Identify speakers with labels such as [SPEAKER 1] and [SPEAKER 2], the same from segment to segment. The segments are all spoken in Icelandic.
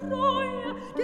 [SPEAKER 1] freue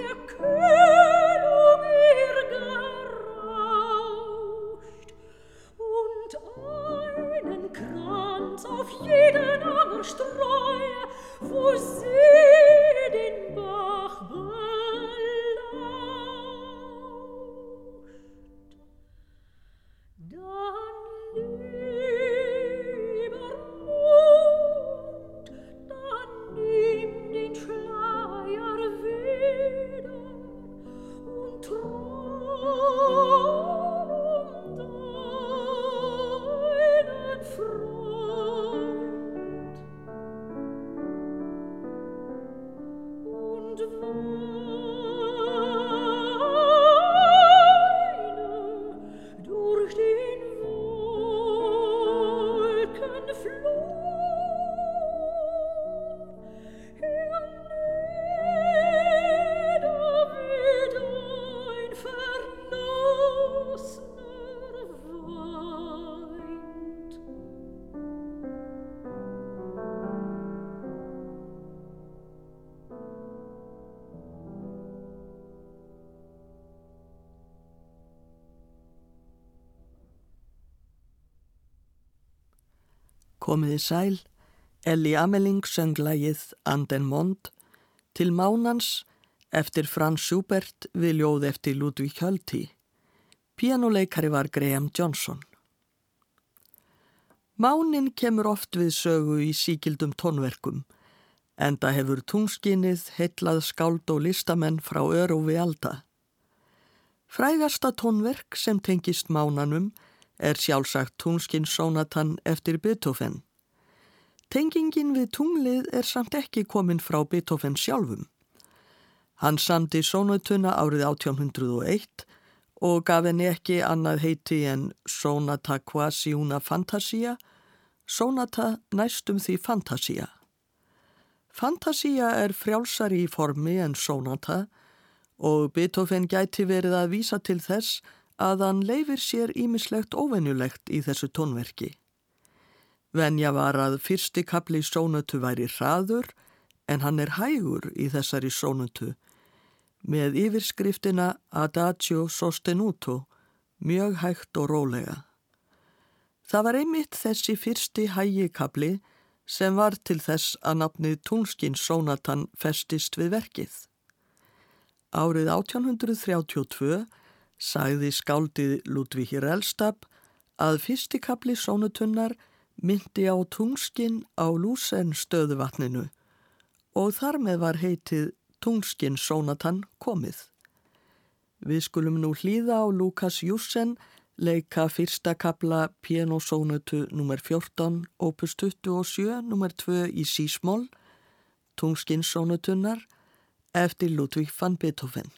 [SPEAKER 2] Komiði sæl, Elli Ameling söng lagið Anden Mond til Mánans eftir Frans Schubert við ljóð eftir Ludvík Hölti. Pianoleikari var Graham Johnson. Mánin kemur oft við sögu í síkildum tónverkum, enda hefur tungskinnið heitlað skáld og listamenn frá örufi alda. Frægasta tónverk sem tengist mánanum er sjálfsagt tungskinsónatan eftir Beethoven. Tengingin við tunglið er samt ekki komin frá Beethoven sjálfum. Hann samdi sónatuna árið 1801 og gaf henni ekki annað heiti en Sonata quasi una fantasia, Sonata næstum því fantasia. Fantasia er frjálsari í formi en Sonata og Beethoven gæti verið að vísa til þess að hann leifir sér ímislegt óvenjulegt í þessu tónverki. Venja var að fyrsti kapli sónötu væri hraður en hann er hægur í þessari sónötu með yfirskriftina Adagio Sostenuto, mjög hægt og rólega. Það var einmitt þessi fyrsti hægikabli sem var til þess að nafnið Tungskins sónatan festist við verkið. Árið 1832 sagði skáldið Ludvíkir Elstab að fyrsti kapli sónutunnar myndi á tungskinn á lúsen stöðuvatninu og þar með var heitið Tungskinn sónatan komið. Við skulum nú hlýða á Lukas Jussen leika fyrsta kapla pianosónutu nr. 14 opus 27 nr. 2 í sísmól Tungskinn sónutunnar eftir Ludvík van Beethoven.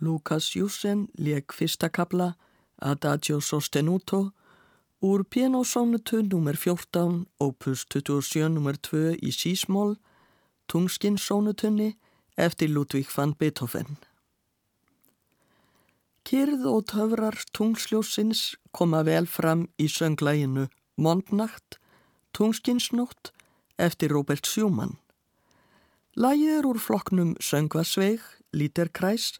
[SPEAKER 3] Lukas Júsen leik fyrsta kabla Adagio Sostenuto úr pianosónutu nr. 14 opus 27 nr. 2 í sísmól tungskinsónutunni eftir Ludvík van Beethoven. Kyrð og töfrar tungsljósins koma vel fram í sönglæginu Mondnacht, tungskinsnótt eftir Robert Schumann. Lægið er úr floknum Söngvasveig, Líterkræs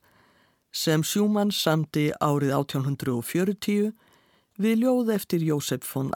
[SPEAKER 3] sem Sjúmann samti árið 1840 við ljóð eftir Jósef von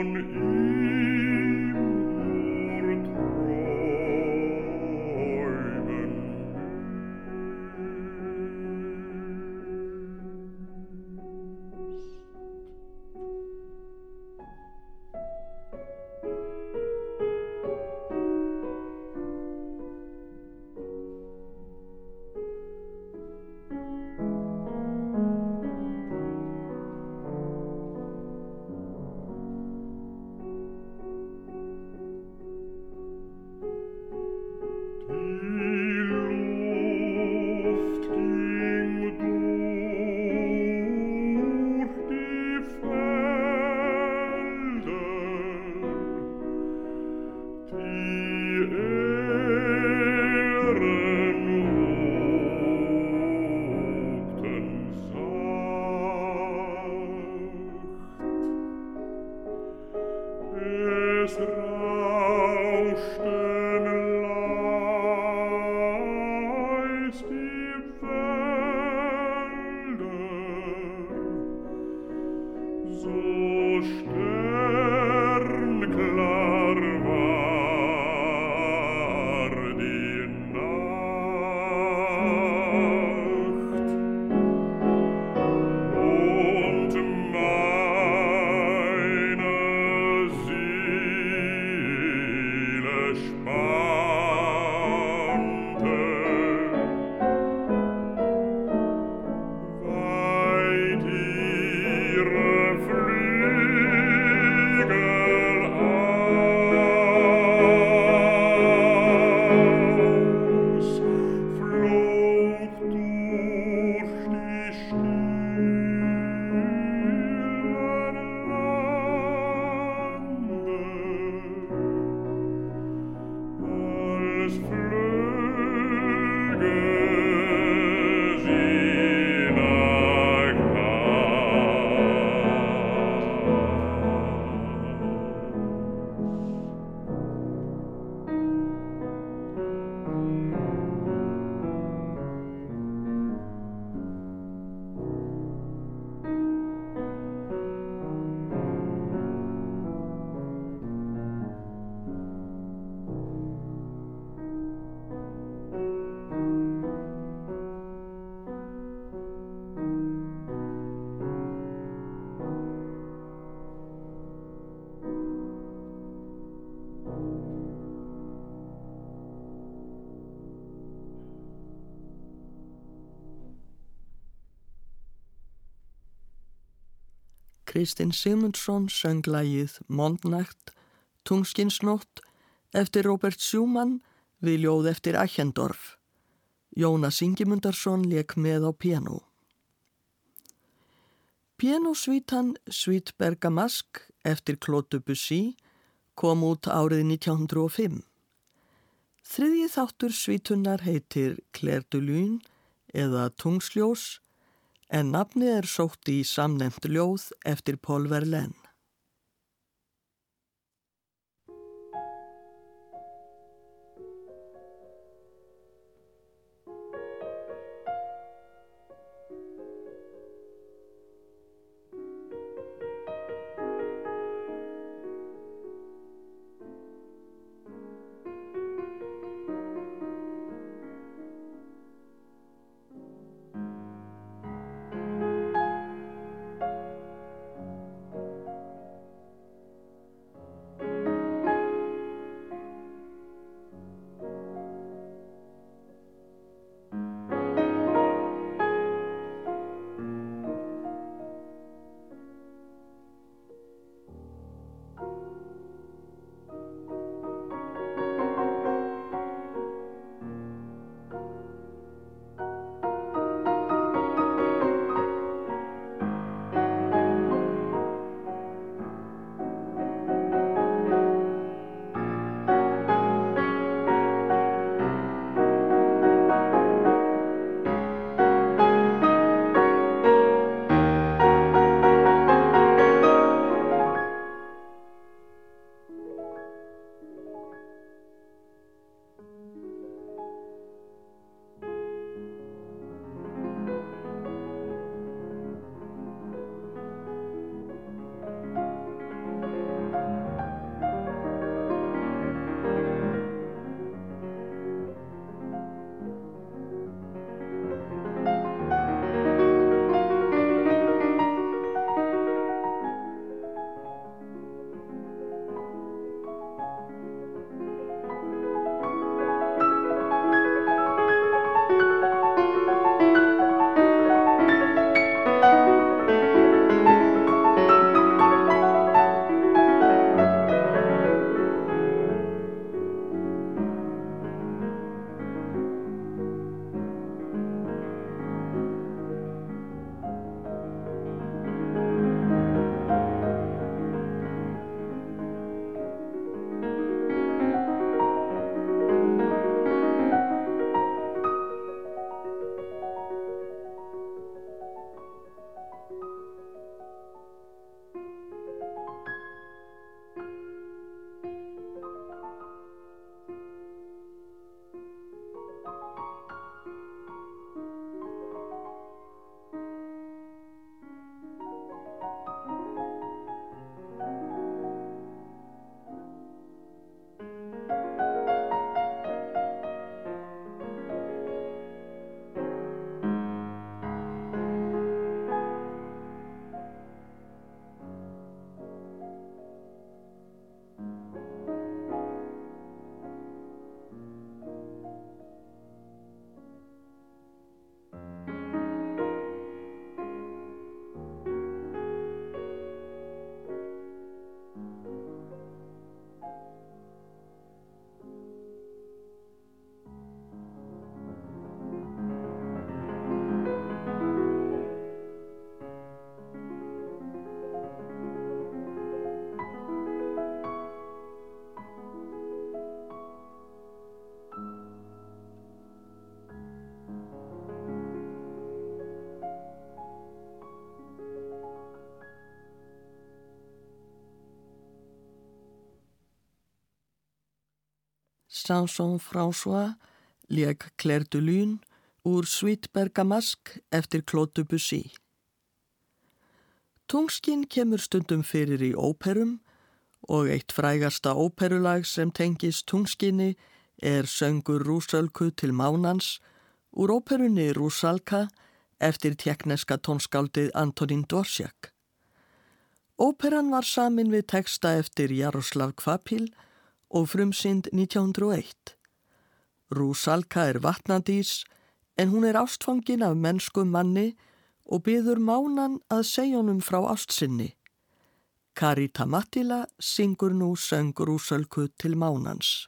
[SPEAKER 3] Oh. Kristinn Simundsson söng lægið Mondnægt, Tungskinsnótt eftir Robert Schumann við ljóð eftir Achendorf. Jónas Ingemundarsson leik með á piano. Pianosvítan Svítbergamask eftir Claude Debussy kom út árið 1905. Þriðji þáttur svítunnar heitir Lune eða Tungsljós
[SPEAKER 2] en nafni er sótt í samnemt ljóð eftir Paul Verlaine. Sanson François leik Claire de Lune úr Svítbergamask eftir Claude Debussy. Tungskinn kemur stundum fyrir í óperum og eitt frægasta óperulag sem tengist tungskinni er söngur Rúsalku til Mánans úr óperunni Rúsalka eftir tjekneska tónskáldið Antonín Dvorsjak. Óperan var samin við teksta eftir Jaroslav Kvapil og frumsynd 1901. Rúsalka er vatnandís en hún er ástfangin af mennsku manni og byður mánan að segja honum frá ástsinni. Karita Mattila syngur nú söng Rúsalku til mánans.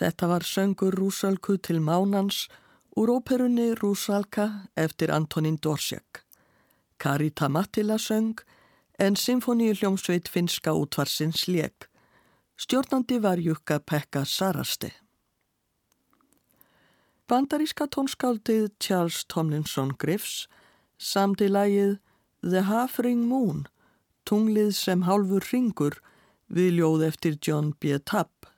[SPEAKER 2] Þetta var söngur Rúsalku til Mánans úr óperunni Rúsalka eftir Antonín Dorsjak. Karita Mattila söng en symfóníu hljómsveit finska útvarsins leg. Stjórnandi var Jukka Pekka Saraste. Bandaríska tónskáldið Charles Tomlinson Griffs samti lagið The Half-Ring Moon, tunglið sem hálfur ringur við ljóð eftir John B. Tapp.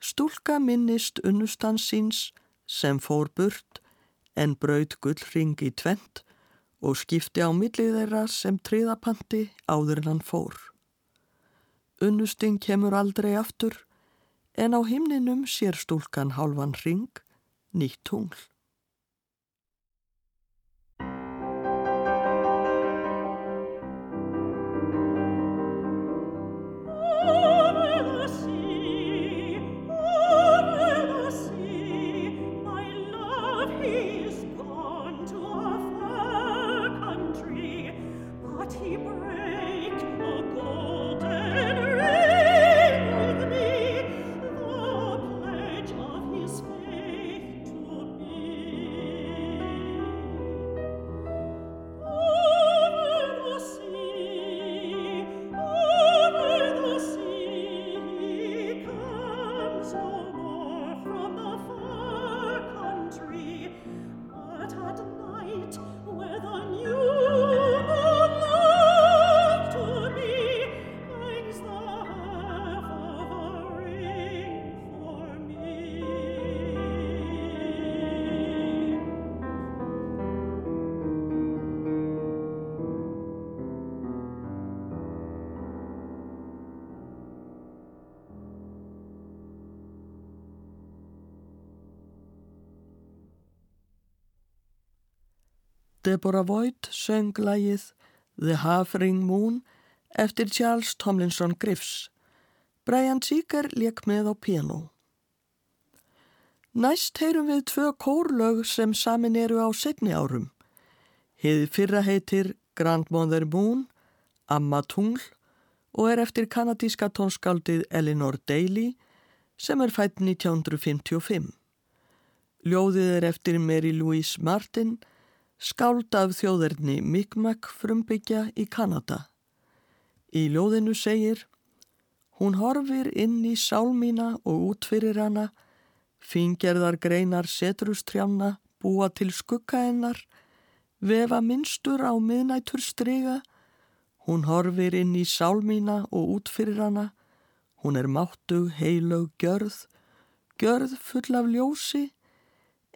[SPEAKER 2] Stúlka minnist unnustans síns sem fór burt en braud gullring í tvent og skipti á millið þeirra sem triðapanti áður en hann fór. Unnustinn kemur aldrei aftur en á himninum sér stúlkan hálfan ring, nýtt tungl. Deborah Voigt söng lægið The Half-Ring Moon eftir Charles Tomlinson Griffs. Brian Seeger leik með á piano. Næst heyrum við tvö kórlög sem samin eru á setni árum. Hið fyrra heitir Grandmother Moon, Amma Tungl og er eftir kanadíska tónskáldið Elinor Daly sem er fætt 1955. Ljóðið er eftir Mary Louise Martin skáld af þjóðerni Mi'kmaq frumbyggja í Kanada. Í ljóðinu segir Hún horfir inn í sálmína og útfyrir hana, fingerðar greinar setrustrjána búa til skugga hennar, vefa minnstur á miðnætur strega, hún horfir inn í sálmína og útfyrir hana, hún er máttug heilög gjörð, gjörð full af ljósi,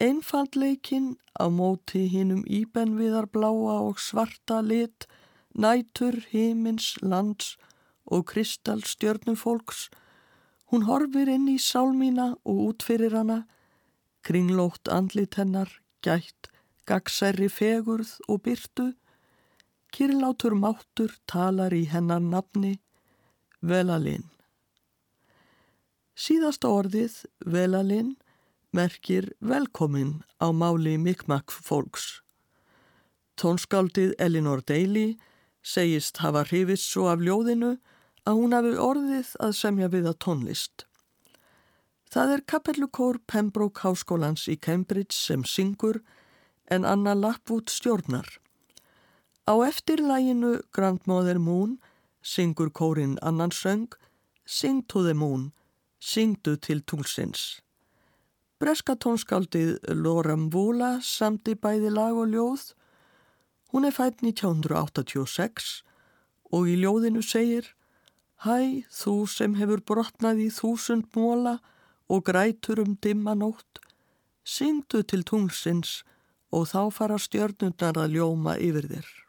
[SPEAKER 2] Einfaldleikin á móti hinnum íbenviðar bláa og svarta lit, nætur, himins, lands og kristallstjörnum fólks. Hún horfir inn í sálmína og útfyrir hana, kringlótt andlit hennar, gætt, gagsæri fegurð og byrtu. Kirlátur máttur talar í hennar nafni, Velalinn. Síðasta orðið, Velalinn, merkir velkomin á máli mikmak fólks. Tónskáldið Elinor Daly segist hafa hrifist svo af ljóðinu að hún hafi orðið að semja við að tónlist. Það er kapellukór Pembroke Háskólans í Cambridge sem syngur en Anna Lapwood stjórnar. Á eftirlæginu Grandmother Moon syngur kórin annan söng Sing to the Moon, syngdu til tungelsins. Breska tónskáldið Loram Vula samti bæði lag og ljóð. Hún er fætt 1986 og í ljóðinu segir Hæ, þú sem hefur brotnað í þúsund móla og grætur um dimmanótt, syngdu til tungsins og þá fara stjörnundar að ljóma yfir þér.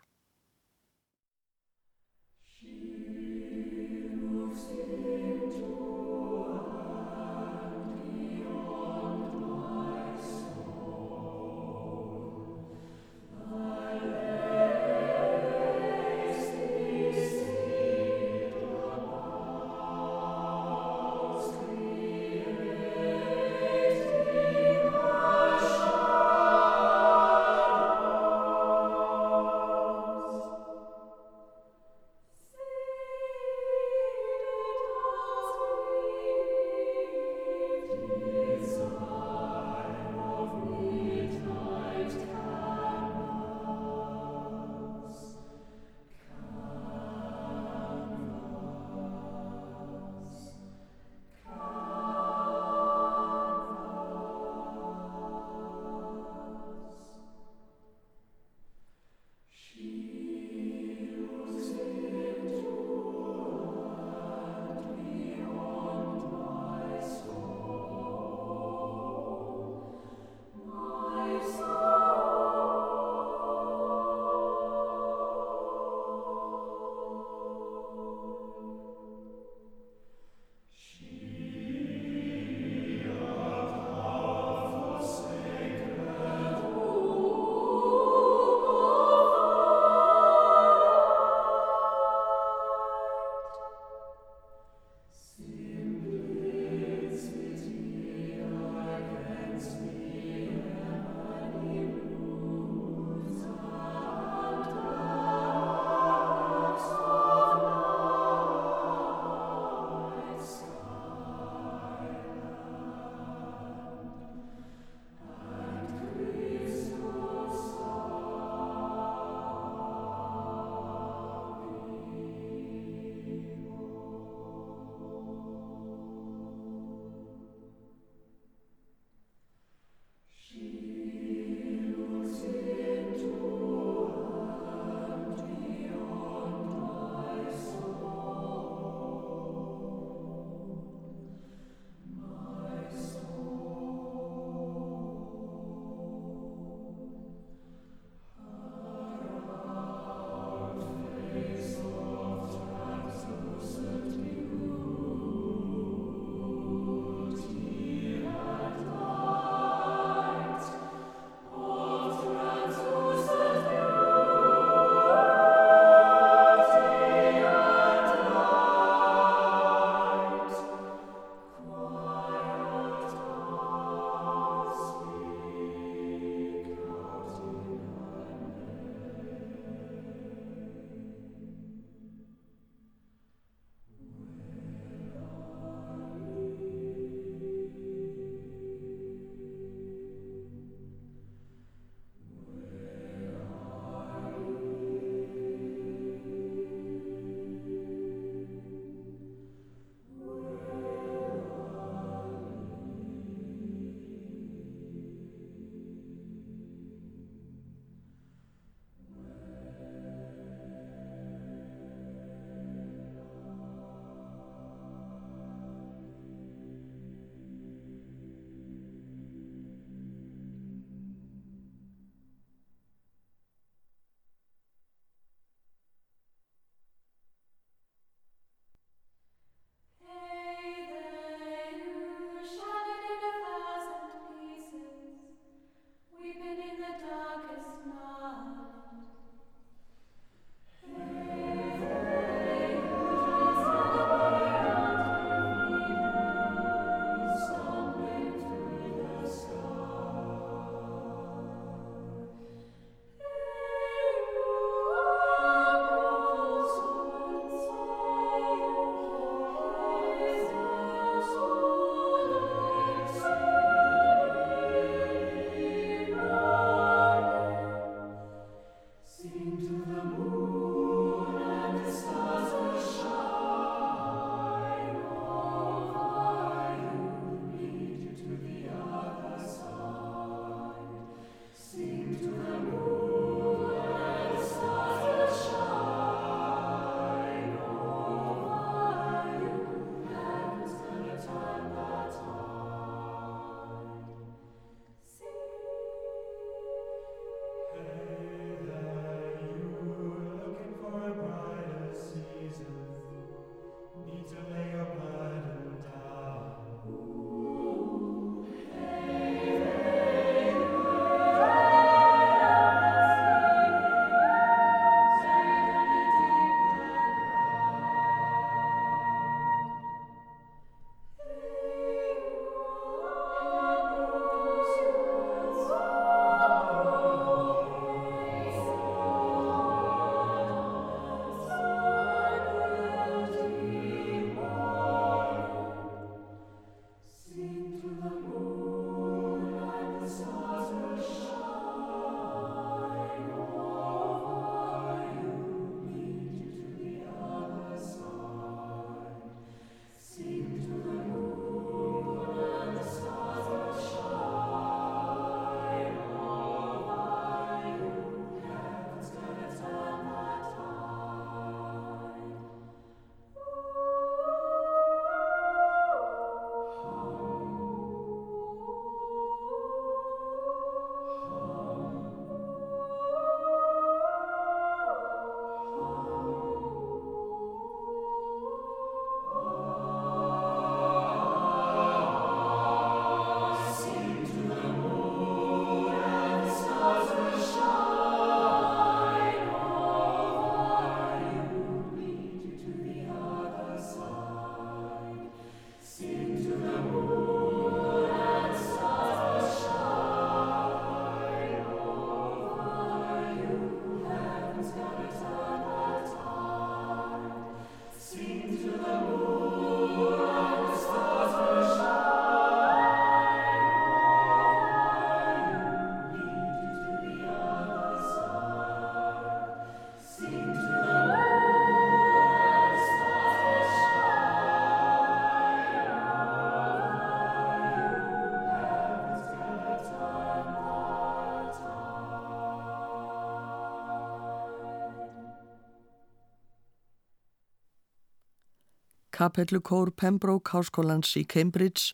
[SPEAKER 2] Kapellukór Pembroke Háskólans í Cambridge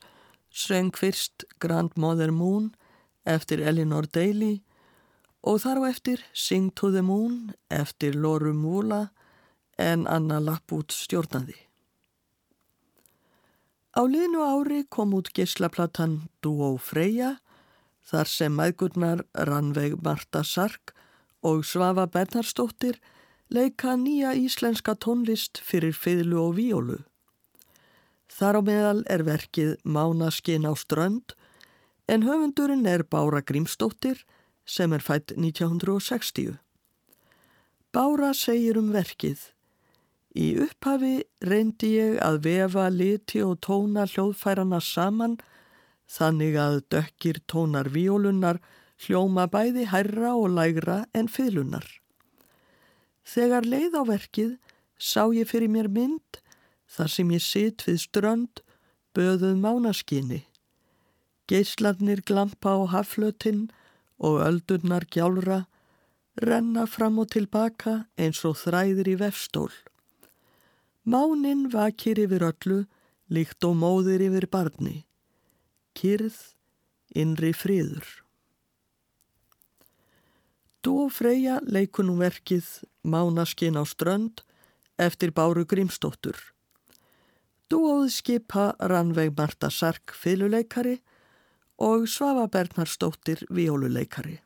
[SPEAKER 2] söng fyrst Grand Mother Moon eftir Elinor Daly og þar á eftir Sing to the Moon eftir Loru Múla en Anna Lappút stjórnaði. Á liðnu ári kom út gislaplattan Duo Freyja þar sem maðgurnar Ranveig Marta Sark og Svafa Bernarstóttir leika nýja íslenska tónlist fyrir fiðlu og víólu. Þar á meðal er verkið Mánaskin á strönd en höfundurinn er Bára Grímstóttir sem er fætt 1960. Bára segir um verkið Í upphafi reyndi ég að vefa liti og tóna hljóðfærana saman þannig að dökkir tónar víólunar hljóma bæði hærra og lægra en fyllunar. Þegar leið á verkið sá ég fyrir mér mynd þar sem ég sitt við strönd böðuð mánaskinni. Geislarnir glampa á haflötinn og öldurnar gjálra renna fram og tilbaka eins og þræðir í vefstól. Mánin vakir yfir öllu líkt og móðir yfir barni. Kyrð, innri friður. Dú og Freyja leikunum verkið Mánaskin á strönd eftir Báru Grímsdóttur. Dúóð skipa Ranveig Marta Sark fyluleikari og Svafa Bernarsdóttir vióluleikari.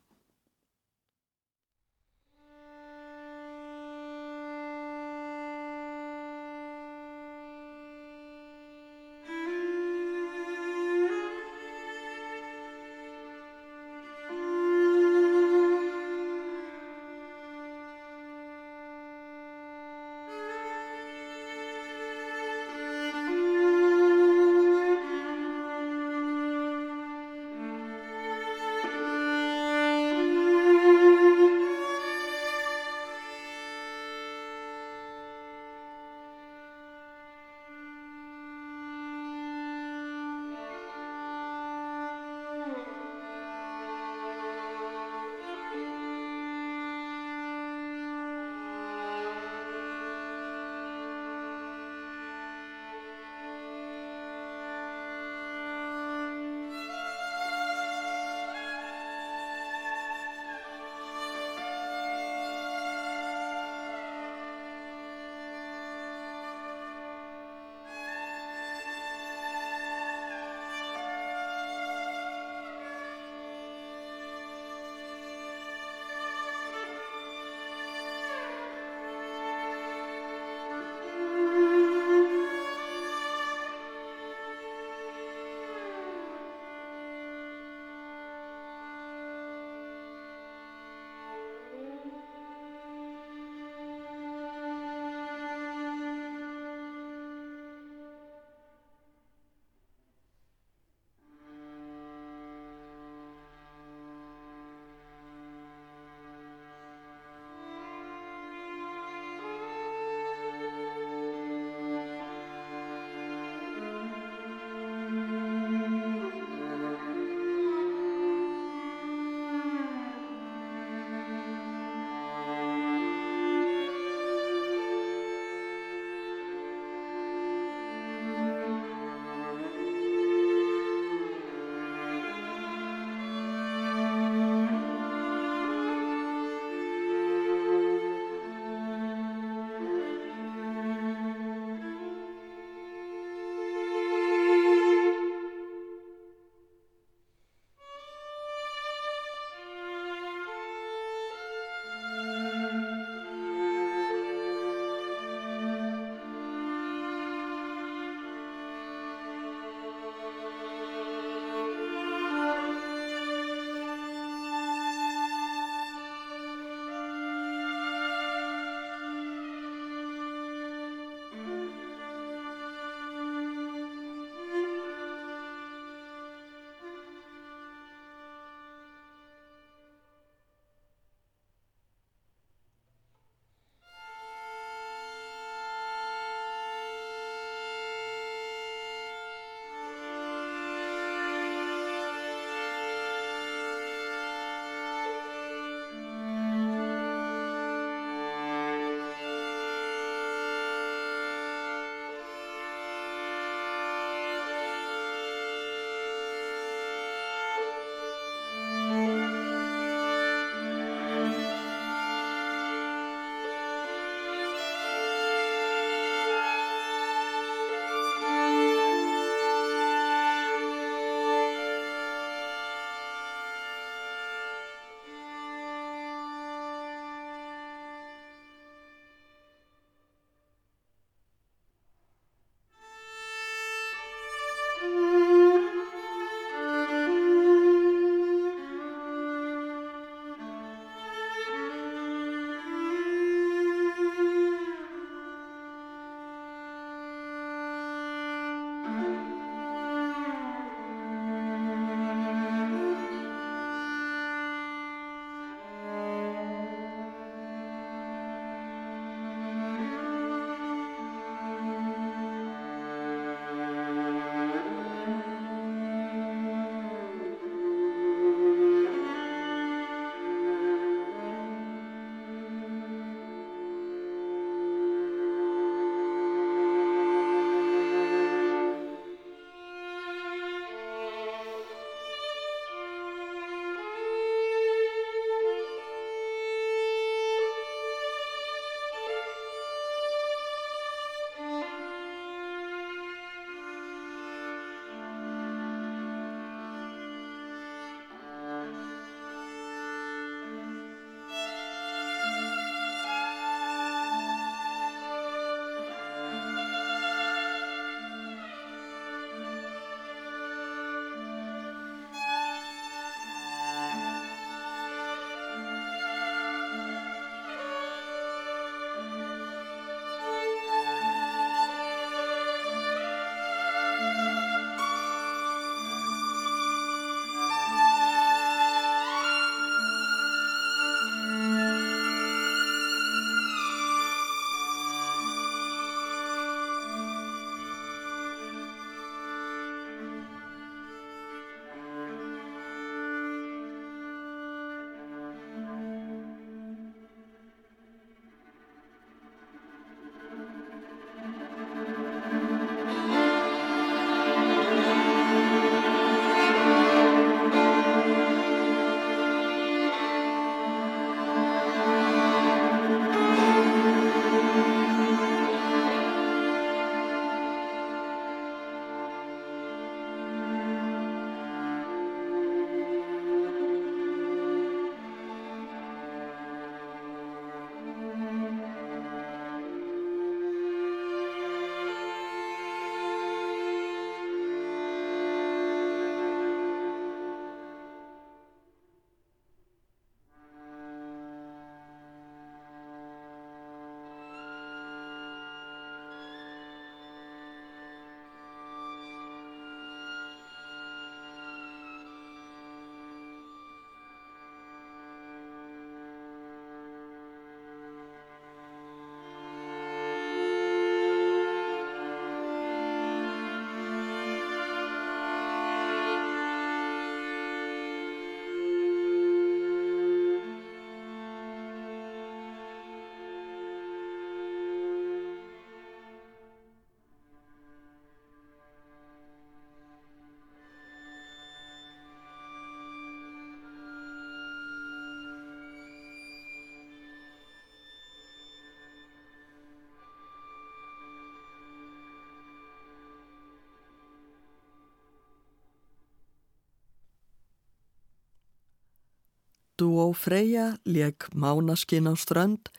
[SPEAKER 2] Dúó Freyja leik Mánaskinn á strönd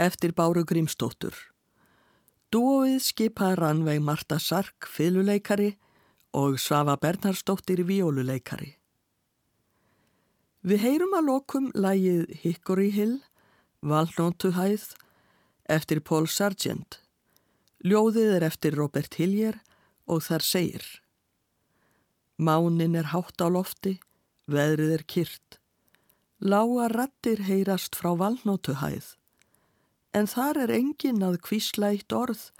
[SPEAKER 2] eftir Báru Grímsdóttur. Dúóið skipa Ranveig Marta Sark fyluleikari og Svafa Bernhardsdóttir vióluleikari. Við heyrum að lokum lægið Hickory Hill, Valnótuhæð, eftir Paul Sargent. Ljóðið er eftir Robert Hillier og þar segir Mánin er hátt á lofti, veðrið er kyrt. Lága rattir heyrast frá valnótuhæð, en þar er engin að kvíslægt orð,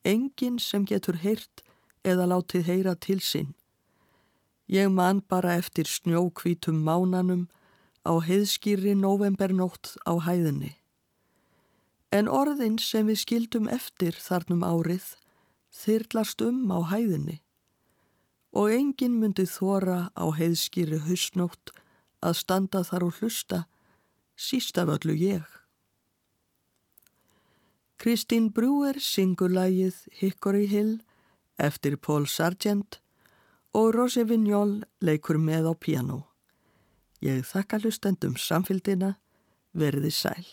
[SPEAKER 2] engin sem getur heyrt eða látið heyra til sín. Ég man bara eftir snjókvítum mánanum á heiðskýri novembernótt á hæðinni. En orðin sem við skildum eftir þarnum árið þyrlast um á hæðinni og engin myndi þóra á heiðskýri hausnótt að standa þar og hlusta, síst af öllu ég. Kristín Brúer syngur lægið Hickory Hill eftir Paul Sargent og Rosi Vignol leikur með á piano. Ég þakka hlustendum samfélgina, verði sæl.